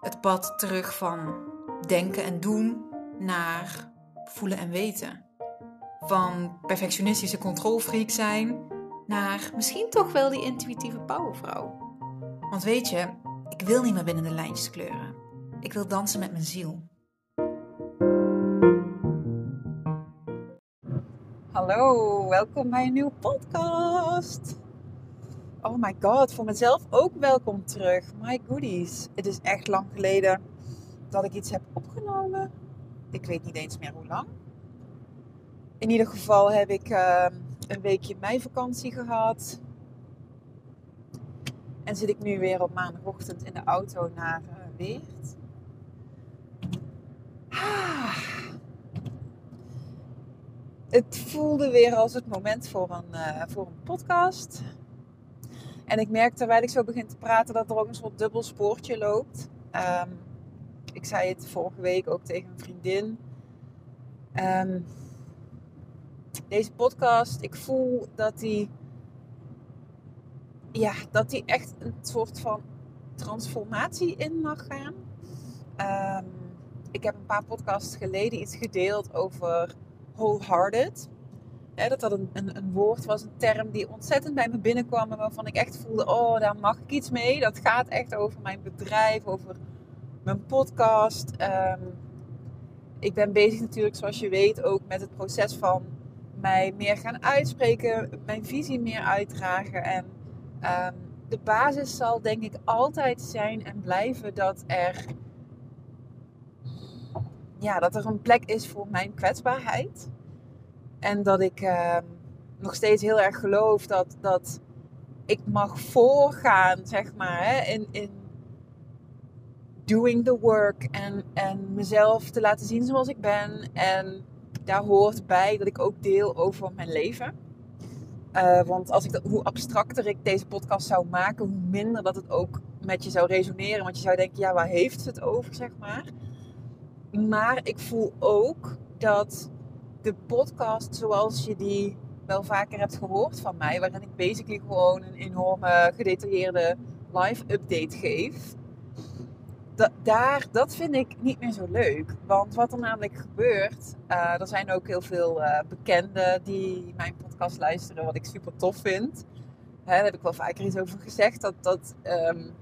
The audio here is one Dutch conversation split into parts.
Het pad terug van denken en doen naar voelen en weten. Van perfectionistische controlfreak zijn naar misschien toch wel die intuïtieve powervrouw. Want weet je, ik wil niet meer binnen de lijntjes kleuren. Ik wil dansen met mijn ziel. Hallo, welkom bij een nieuwe podcast. Oh my god, voor mezelf ook welkom terug. My goodies. Het is echt lang geleden dat ik iets heb opgenomen. Ik weet niet eens meer hoe lang. In ieder geval heb ik uh, een weekje meivakantie gehad. En zit ik nu weer op maandagochtend in de auto naar uh, Weert. Ah. Het voelde weer als het moment voor een, uh, voor een podcast. En ik merk terwijl ik zo begin te praten dat er ook een soort dubbel spoortje loopt. Um, ik zei het vorige week ook tegen een vriendin. Um, deze podcast, ik voel dat die, ja, dat die echt een soort van transformatie in mag gaan. Um, ik heb een paar podcasts geleden iets gedeeld over wholehearted dat dat een, een, een, woord was, een term die ontzettend bij me binnenkwam. En waarvan ik echt voelde, oh, daar mag ik iets mee. Dat gaat echt over mijn bedrijf, over mijn podcast. Um, ik ben bezig natuurlijk, zoals je weet, ook met het proces van mij meer gaan uitspreken. Mijn visie meer uitdragen. En um, de basis zal denk ik altijd zijn en blijven dat er... Ja, dat er een plek is voor mijn kwetsbaarheid en dat ik uh, nog steeds heel erg geloof dat, dat ik mag voorgaan, zeg maar, hè, in, in doing the work. En, en mezelf te laten zien zoals ik ben. En daar hoort bij dat ik ook deel over mijn leven. Uh, want als ik hoe abstracter ik deze podcast zou maken, hoe minder dat het ook met je zou resoneren. Want je zou denken, ja, waar heeft het over, zeg maar. Maar ik voel ook dat de podcast zoals je die wel vaker hebt gehoord van mij, waarin ik basically gewoon een enorme gedetailleerde live update geef. Dat, daar, dat vind ik niet meer zo leuk. Want wat er namelijk gebeurt, uh, er zijn ook heel veel uh, bekenden die mijn podcast luisteren, wat ik super tof vind. Hè, daar heb ik wel vaker iets over gezegd. Dat, dat um,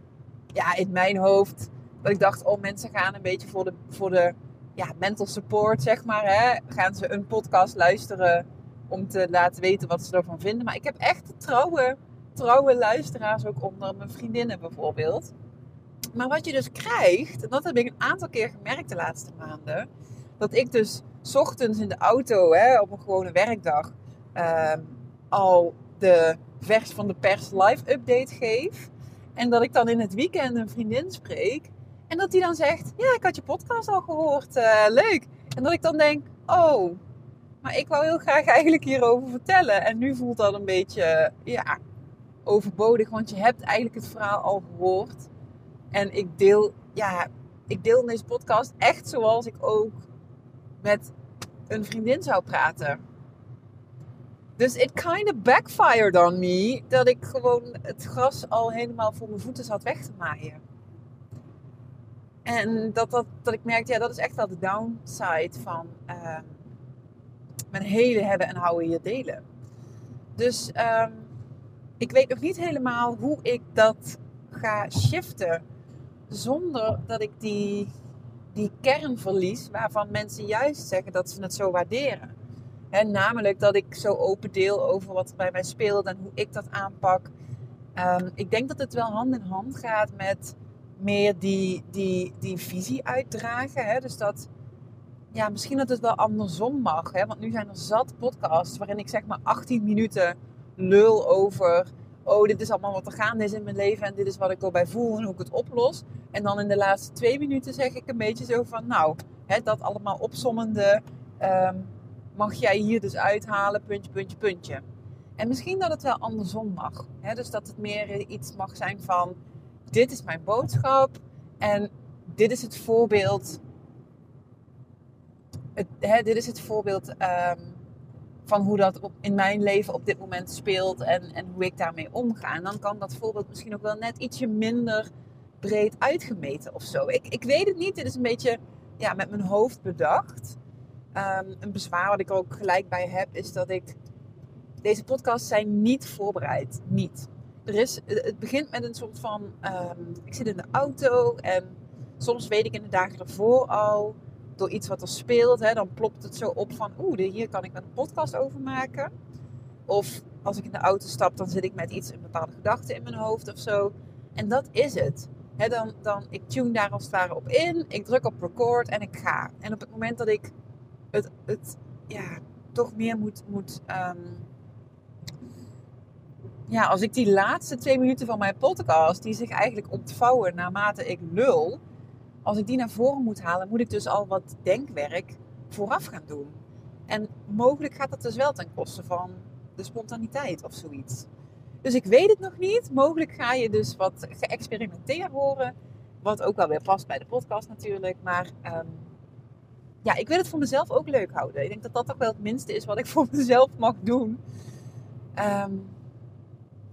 ja, in mijn hoofd, dat ik dacht, oh mensen gaan een beetje voor de, voor de ja, mental support, zeg maar. Hè, gaan ze een podcast luisteren om te laten weten wat ze ervan vinden. Maar ik heb echt trouwe, trouwe luisteraars ook onder mijn vriendinnen bijvoorbeeld. Maar wat je dus krijgt, en dat heb ik een aantal keer gemerkt de laatste maanden, dat ik dus ochtends in de auto hè, op een gewone werkdag uh, al de vers van de pers live update geef. En dat ik dan in het weekend een vriendin spreek en dat die dan zegt: Ja, ik had je podcast al gehoord. Uh, leuk. En dat ik dan denk: Oh, maar ik wou heel graag eigenlijk hierover vertellen. En nu voelt dat een beetje, ja, overbodig. Want je hebt eigenlijk het verhaal al gehoord. En ik deel, ja, ik deel in deze podcast echt zoals ik ook met een vriendin zou praten. Dus it kind of backfired on me dat ik gewoon het gras al helemaal voor mijn voeten zat weg te maaien. En dat, dat, dat ik merkte, ja, dat is echt wel de downside van uh, mijn hele hebben en houden hier delen. Dus um, ik weet nog niet helemaal hoe ik dat ga shiften zonder dat ik die, die kern verlies waarvan mensen juist zeggen dat ze het zo waarderen. En namelijk dat ik zo open deel over wat er bij mij speelt en hoe ik dat aanpak. Um, ik denk dat het wel hand in hand gaat met meer die, die, die visie uitdragen. Hè? Dus dat, ja, misschien dat het wel andersom mag. Hè? Want nu zijn er zat podcasts waarin ik zeg maar 18 minuten lul over oh, dit is allemaal wat er gaande is in mijn leven en dit is wat ik erbij voel en hoe ik het oplos. En dan in de laatste twee minuten zeg ik een beetje zo van, nou, hè, dat allemaal opsommende ehm, mag jij hier dus uithalen, puntje, puntje, puntje. En misschien dat het wel andersom mag. Hè? Dus dat het meer iets mag zijn van, dit is mijn boodschap en dit is het voorbeeld. Het, hè, dit is het voorbeeld ehm, van hoe dat op, in mijn leven op dit moment speelt en, en hoe ik daarmee omga. En dan kan dat voorbeeld misschien ook wel net ietsje minder breed uitgemeten of zo. Ik, ik weet het niet. Dit is een beetje ja, met mijn hoofd bedacht. Ehm, een bezwaar wat ik er ook gelijk bij heb, is dat ik. Deze podcasts zijn niet voorbereid. Niet. Er is, het begint met een soort van. Ehm, ik zit in de auto en soms weet ik in de dagen ervoor al. Door iets wat er speelt, hè, dan plopt het zo op van. Oeh, hier kan ik een podcast over maken. Of als ik in de auto stap, dan zit ik met iets, een bepaalde gedachte in mijn hoofd of zo. En dat is het. dan, dan, ik tune daar als het ware op in. Ik druk op record en ik ga. En op het moment dat ik het, het ja, toch meer moet. moet ehm, ja, als ik die laatste twee minuten van mijn podcast, die zich eigenlijk ontvouwen naarmate ik lul, als ik die naar voren moet halen, moet ik dus al wat denkwerk vooraf gaan doen. En mogelijk gaat dat dus wel ten koste van de spontaniteit of zoiets. Dus ik weet het nog niet. Mogelijk ga je dus wat geëxperimenteerd horen. Wat ook wel weer past bij de podcast natuurlijk. Maar um, ja, ik wil het voor mezelf ook leuk houden. Ik denk dat dat toch wel het minste is wat ik voor mezelf mag doen. Ehm,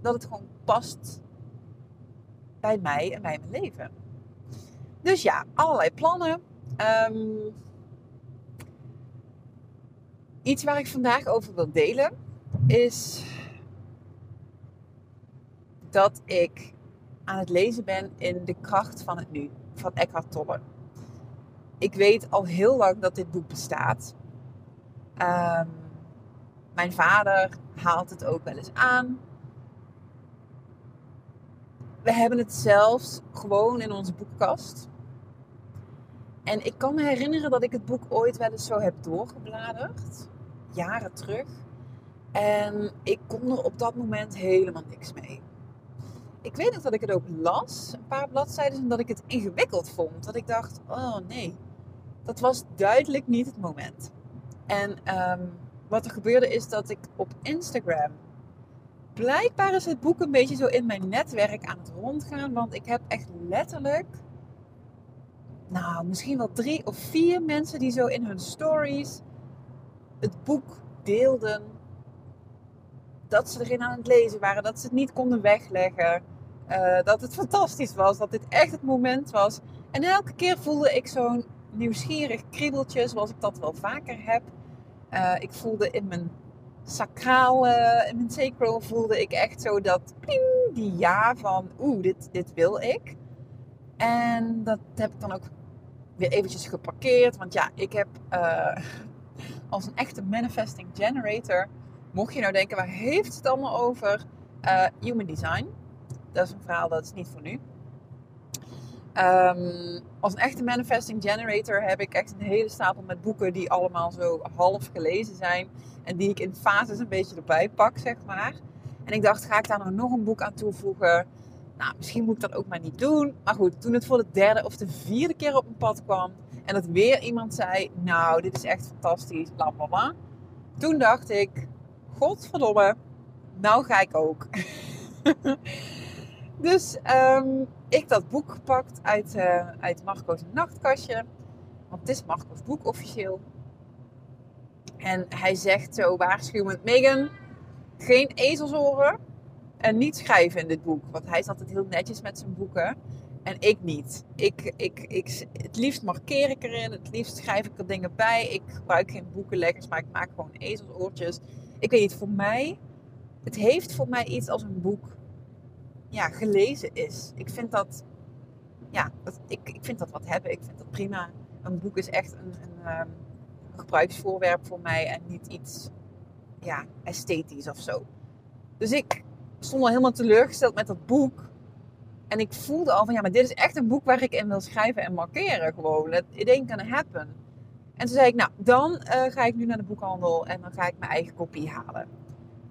dat het gewoon past bij mij en bij mijn leven. Dus ja, allerlei plannen. Ehm, iets waar ik vandaag over wil delen is dat ik aan het lezen ben in De kracht van het nu van Eckhart Tolle ik weet al heel lang dat dit boek bestaat. Um, mijn vader haalt het ook wel eens aan. We hebben het zelfs gewoon in onze boekkast. En ik kan me herinneren dat ik het boek ooit wel eens zo heb doorgebladerd. Jaren terug. En ik kon er op dat moment helemaal niks mee. Ik weet nog dat ik het ook las, een paar bladzijden, en dat ik het ingewikkeld vond. Dat ik dacht, oh nee, dat was duidelijk niet het moment. En ehm, wat er gebeurde is dat ik op Instagram. Blijkbaar is het boek een beetje zo in mijn netwerk aan het rondgaan. Want ik heb echt letterlijk. Nou, misschien wel drie of vier mensen die zo in hun stories het boek deelden. Dat ze erin aan het lezen waren, dat ze het niet konden wegleggen. Uh, dat het fantastisch was, dat dit echt het moment was. En elke keer voelde ik zo'n nieuwsgierig kriebeltje, zoals ik dat wel vaker heb. Uh, ik voelde in mijn sacraal, uh, in mijn sacral voelde ik echt zo dat ping, die ja van oeh, dit, dit wil ik. En dat heb ik dan ook weer eventjes geparkeerd. Want ja, ik heb uh, als een echte manifesting generator, mocht je nou denken, waar heeft het allemaal over? human design. Dat is een verhaal dat is niet voor nu. Um, als een echte manifesting generator heb ik echt een hele stapel met boeken die allemaal zo half gelezen zijn. En die ik in fases een beetje erbij pak, zeg maar. En ik dacht, ga ik daar nou nog een boek aan toevoegen? Nou, misschien moet ik dat ook maar niet doen. Maar goed, toen het voor de derde of de vierde keer op mijn pad kwam. En dat weer iemand zei, nou, dit is echt fantastisch, bla bla bla. Toen dacht ik, godverdomme, nou ga ik ook. dus um, ik dat boek gepakt uit, uh, uit Marco's nachtkastje. Want het is Marco's boek officieel. En hij zegt zo waarschuwend: Megan, geen ezelsoren en niet schrijven in dit boek. Want hij is altijd heel netjes met zijn boeken. En ik niet. Ik, ik, ik, het liefst markeer ik erin. Het liefst schrijf ik er dingen bij. Ik gebruik geen boekenleggers, maar ik maak gewoon ezelsoortjes. Ik weet niet, voor mij... Het heeft voor mij iets als een boek ja, gelezen is. Ik vind dat, ja, dat, ik, ik vind dat wat hebben. Ik vind dat prima. Een boek is echt een, een, um, gebruiksvoorwerp voor mij en niet iets ja, esthetisch of zo. Dus ik stond al helemaal teleurgesteld met dat boek. En ik voelde al van ja, maar dit is echt een boek waar ik in wil schrijven en markeren gewoon. It ain't gonna happen. En toen zei ik, nou, dan uh, ga ik nu naar de boekhandel en dan ga ik mijn eigen kopie halen.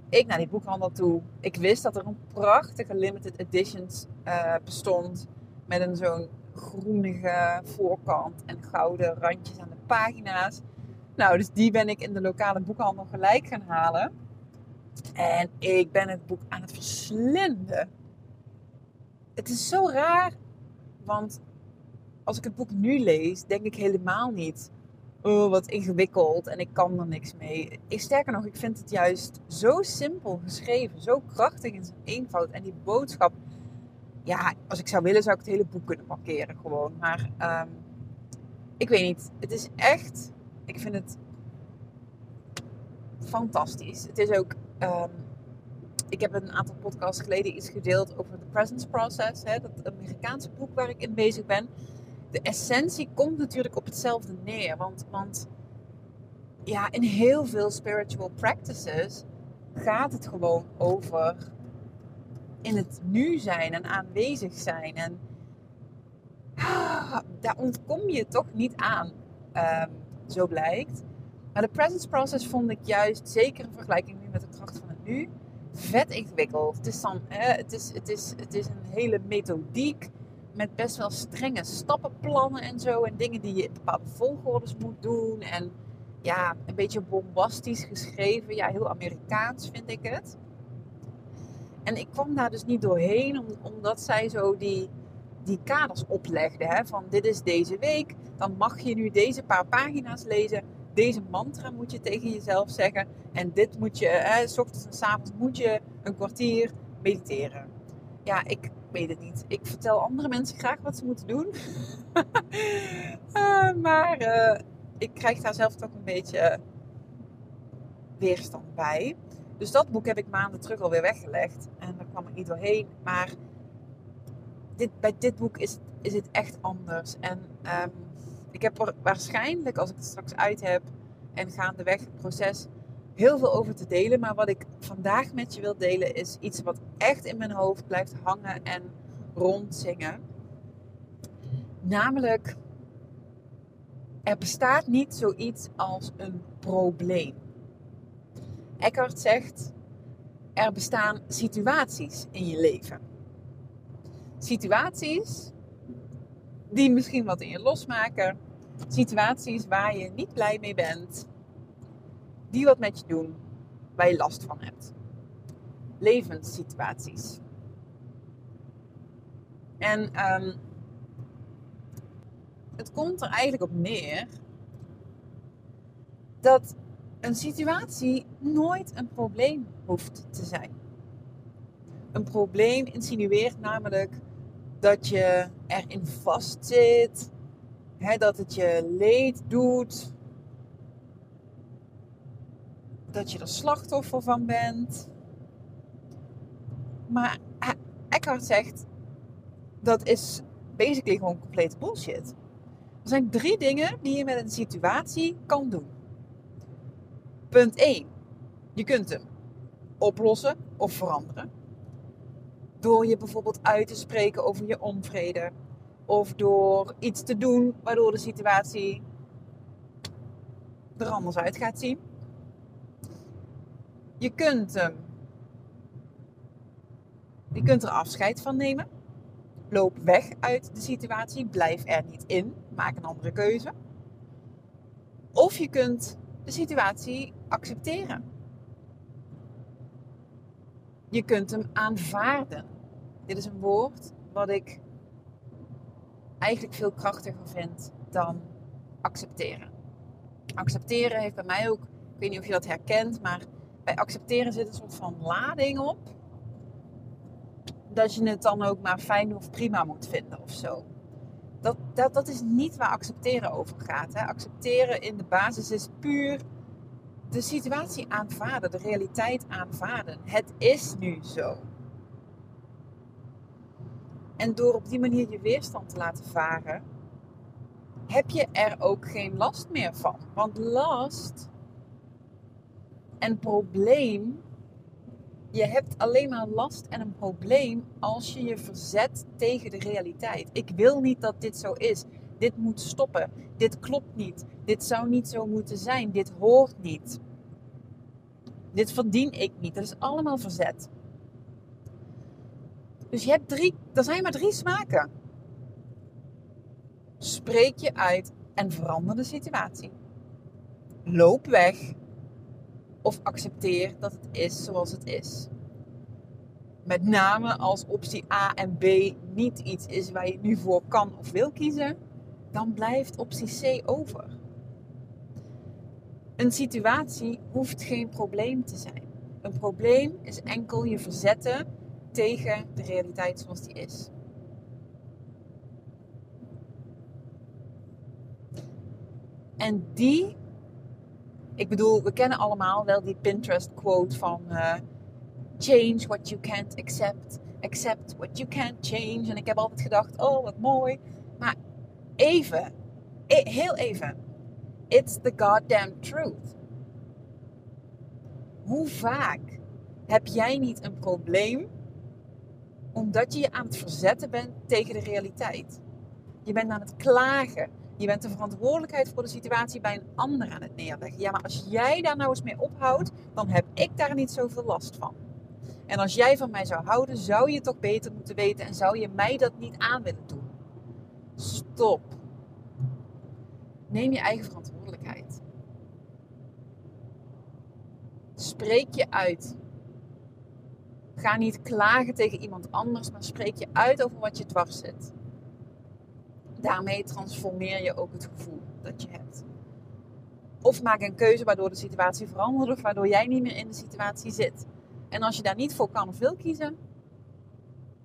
Ik naar die boekhandel toe. Ik wist dat er een prachtige limited editions uh, bestond. Met een zo'n groenige voorkant en gouden randjes aan de pagina's. Nou, dus die ben ik in de lokale boekhandel gelijk gaan halen. En ik ben het boek aan het verslinden. Het is zo raar, want als ik het boek nu lees, denk ik helemaal niet oh, wat ingewikkeld en ik kan er niks mee. Sterker nog, ik vind het juist zo simpel geschreven, zo krachtig in zijn eenvoud. En die boodschap, ja, als ik zou willen, zou ik het hele boek kunnen markeren gewoon. Maar um, ik weet niet, het is echt, ik vind het fantastisch. Het is ook, um, ik heb een aantal podcasts geleden iets gedeeld over de Presence Process, hè, dat Amerikaanse boek waar ik in bezig ben de essentie komt natuurlijk op hetzelfde neer. Want, want ja, in heel veel spiritual practices gaat het gewoon over in het nu zijn en aanwezig zijn. En ah, daar ontkom je toch niet aan, um, zo blijkt. Maar de presence process vond ik juist, zeker in vergelijking nu met de kracht van het nu, vet ingewikkeld. Het is, dan, het is, het is, het is een hele methodiek met best wel strenge stappenplannen en zo. En dingen die je in bepaalde volgordes moet doen. En ja, een beetje bombastisch geschreven. Ja, heel Amerikaans vind ik het. En ik kwam daar dus niet doorheen, omdat zij zo die, die kaders oplegde. Hè? Van dit is deze week, dan mag je nu deze paar pagina's lezen. Deze mantra moet je tegen jezelf zeggen. En dit moet je, hè, s ochtends en s avonds moet je een kwartier mediteren. Ja, ik weet het niet. Ik vertel andere mensen graag wat ze moeten doen. uh, maar uh, ik krijg daar zelf toch een beetje weerstand bij. Dus dat boek heb ik maanden terug alweer weggelegd. En daar kwam ik niet doorheen. Maar dit, bij dit boek is, is het echt anders. En um, ik heb er waarschijnlijk, als ik het straks uit heb en gaandeweg het proces, heel veel over te delen. Maar wat ik vandaag met je wil delen is iets wat echt in mijn hoofd blijft hangen en rondzingen. Namelijk, er bestaat niet zoiets als een probleem. Eckhart zegt, er bestaan situaties in je leven. Situaties die misschien wat in je losmaken. Situaties waar je niet blij mee bent die wat met je doen, waar je last van hebt. Levenssituaties. En um, het komt er eigenlijk op neer dat een situatie nooit een probleem hoeft te zijn. Een probleem insinueert namelijk dat je erin vastzit, hè, dat het je leed doet, dat je er slachtoffer van bent. Maar Eckhart zegt dat is basically gewoon complete bullshit. Er zijn drie dingen die je met een situatie kan doen. Punt 1. Je kunt hem oplossen of veranderen. Door je bijvoorbeeld uit te spreken over je onvrede. Of door iets te doen waardoor de situatie er anders uit gaat zien. Je kunt hem. Je kunt er afscheid van nemen. Loop weg uit de situatie. Blijf er niet in. Maak een andere keuze. Of je kunt de situatie accepteren. Je kunt hem aanvaarden. Dit is een woord wat ik eigenlijk veel krachtiger vind dan accepteren. Accepteren heeft bij mij ook, ik weet niet of je dat herkent, maar bij accepteren zit een soort van lading op. Dat je het dan ook maar fijn of prima moet vinden of zo. Dat, dat, dat is niet waar accepteren over gaat. Hè. Accepteren in de basis is puur de situatie aanvaarden, de realiteit aanvaarden. Het is nu zo. En door op die manier je weerstand te laten varen, heb je er ook geen last meer van. Want last en probleem. Je hebt alleen maar last en een probleem als je je verzet tegen de realiteit. Ik wil niet dat dit zo is. Dit moet stoppen. Dit klopt niet. Dit zou niet zo moeten zijn. Dit hoort niet. Dit verdien ik niet. Dat is allemaal verzet. Dus je hebt drie, er zijn maar drie smaken. Spreek je uit en verander de situatie. Loop weg of accepteer dat het is zoals het is. Met name als optie A en B niet iets is waar je nu voor kan of wil kiezen, dan blijft optie C over. Een situatie hoeft geen probleem te zijn. Een probleem is enkel je verzetten tegen de realiteit zoals die is. En die, ik bedoel, we kennen allemaal wel die Pinterest quote van uh, change what you can't accept, accept what you can't change. En ik heb altijd gedacht, oh wat mooi. Maar even, e-, heel even, it's the goddamn truth. Hoe vaak heb jij niet een probleem omdat je je aan het verzetten bent tegen de realiteit? Je bent aan het klagen. Je bent de verantwoordelijkheid voor de situatie bij een ander aan het neerleggen. Ja, maar als jij daar nou eens mee ophoudt, dan heb ik daar niet zoveel last van. En als jij van mij zou houden, zou je toch beter moeten weten en zou je mij dat niet aan willen doen. Stop. Neem je eigen verantwoordelijkheid. Spreek je uit. Ga niet klagen tegen iemand anders, maar spreek je uit over wat je dwars zit daarmee transformeer je ook het gevoel dat je hebt. Of maak een keuze waardoor de situatie verandert of waardoor jij niet meer in de situatie zit. En als je daar niet voor kan of wil kiezen,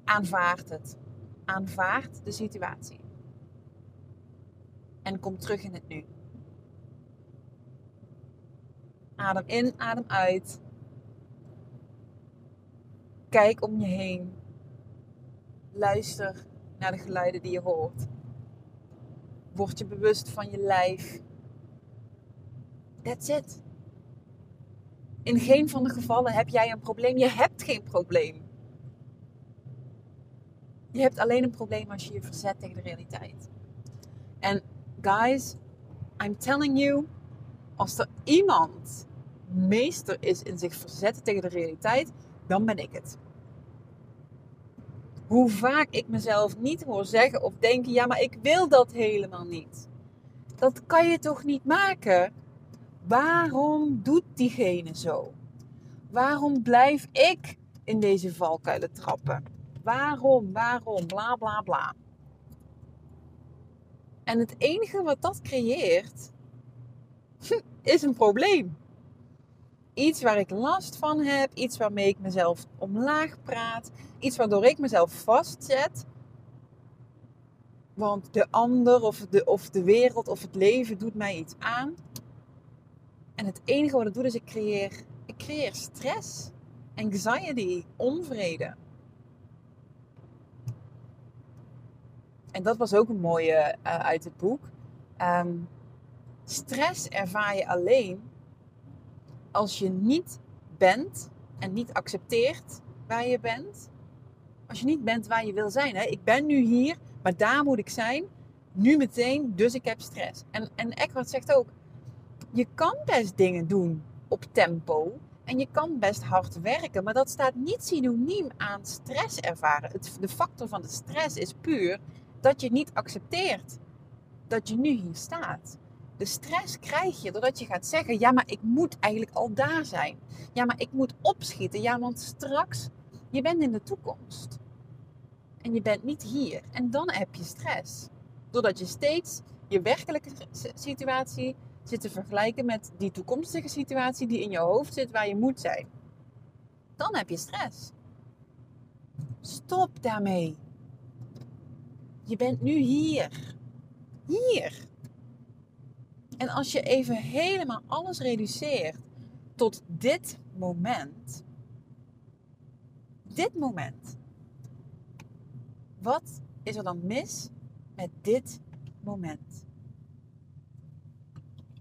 aanvaard het. Aanvaard de situatie. En kom terug in het nu. Adem in, adem uit. Kijk om je heen. Luister naar de geluiden die je hoort. Word je bewust van je lijf. That's it. In geen van de gevallen heb jij een probleem. Je hebt geen probleem. Je hebt alleen een probleem als je je verzet tegen de realiteit. En guys, I'm telling you, als er iemand meester is in zich verzetten tegen de realiteit, dan ben ik het hoe vaak ik mezelf niet hoor zeggen of denken: ja, maar ik wil dat helemaal niet. Dat kan je toch niet maken? Waarom doet diegene zo? Waarom blijf ik in deze valkuilen trappen? Waarom, waarom, bla bla bla. En het enige wat dat creëert, is een probleem iets waar ik last van heb, iets waarmee ik mezelf omlaag praat, iets waardoor ik mezelf vastzet. Want de ander of de, of de wereld of het leven doet mij iets aan. En het enige wat ik doe is ik creëer, ik creëer stress, anxiety, onvrede. En dat was ook een mooie uh, uit het boek. Um, stress ervaar je alleen als je niet bent en niet accepteert waar je bent. Als je niet bent waar je wil zijn. Hè? Ik ben nu hier, maar daar moet ik zijn. Nu meteen, dus ik heb stress. En, en Eckhart zegt ook, je kan best dingen doen op tempo. En je kan best hard werken, maar dat staat niet synoniem aan stress ervaren. Het, de factor van de stress is puur dat je niet accepteert dat je nu hier staat. De stress krijg je doordat je gaat zeggen: ja, maar ik moet eigenlijk al daar zijn. Ja, maar ik moet opschieten. Ja, want straks, je bent in de toekomst. En je bent niet hier. En dan heb je stress. Doordat je steeds je werkelijke situatie zit te vergelijken met die toekomstige situatie die in je hoofd zit waar je moet zijn. Dan heb je stress. Stop daarmee. Je bent nu hier. Hier. En als je even helemaal alles reduceert tot dit moment. Dit moment. Wat is er dan mis met dit moment?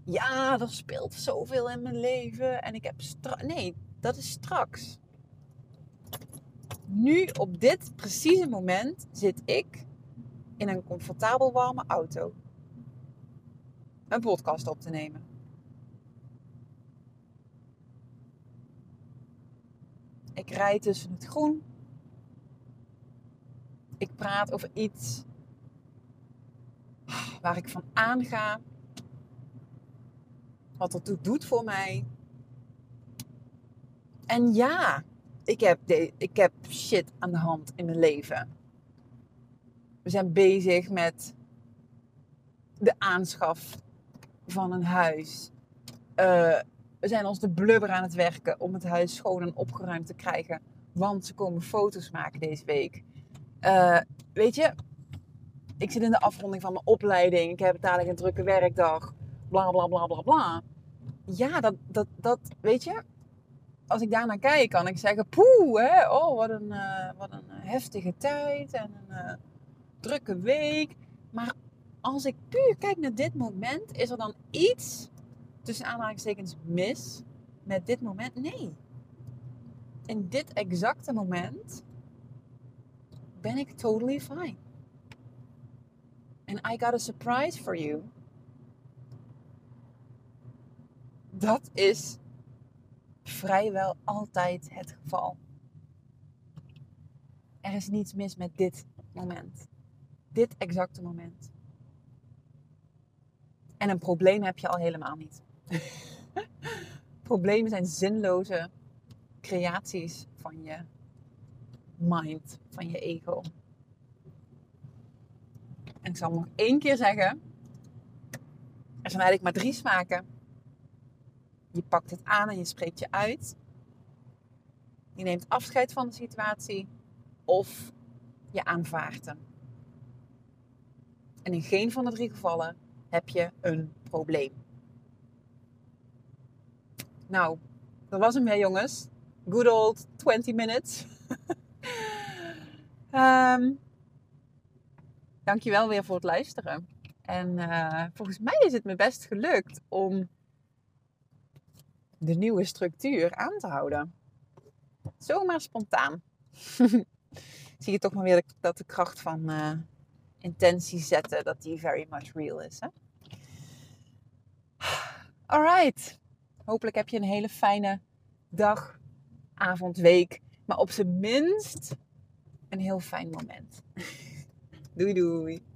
Ja, er speelt zoveel in mijn leven en ik heb straks. Nee, dat is straks. Nu, op dit precieze moment, zit ik in een comfortabel warme auto een podcast op te nemen. Ik rijd tussen het groen. Ik praat over iets waar ik van aanga. Wat het doet voor mij. En ja, ik heb, ik heb shit aan de hand in mijn leven. We zijn bezig met de aanschaf van een huis. Uh, we zijn ons de blubber aan het werken om het huis schoon en opgeruimd te krijgen. Want ze komen foto's maken deze week. Uh, weet je, ik zit in de afronding van mijn opleiding. Ik heb dadelijk een drukke werkdag. Bla bla bla bla bla. Ja, dat, dat, dat weet je. Als ik daarnaar kijk, kan ik zeggen: Poeh, hè, oh, wat een, uh, wat een heftige tijd en een drukke week. Maar als ik puur kijk naar dit moment, is er dan iets tussen aanhalingstekens mis met dit moment? Nee. In dit exacte moment ben ik totally fine. And I got a surprise for you. Dat is vrijwel altijd het geval. Er is niets mis met dit moment. Dit exacte moment. En een probleem heb je al helemaal niet. Problemen zijn zinloze creaties van je mind, van je ego. En ik zal nog één keer zeggen: er zijn eigenlijk maar drie smaken. Je pakt het aan en je spreekt je uit. Je neemt afscheid van de situatie of je aanvaardt hem. En in geen van de drie gevallen heb je een probleem. Nou, dat was hem weer, jongens. Good old 20 minutes. um, dankjewel weer voor het luisteren. En uh, volgens mij is het me best gelukt om de nieuwe structuur aan te houden. Zomaar spontaan. Zie je toch maar weer dat de kracht van uh, intentie zetten, dat die very much real is. Hè? Alright. Hopelijk heb je een hele fijne dag, avond, week. Maar op zijn minst een heel fijn moment. doei doei.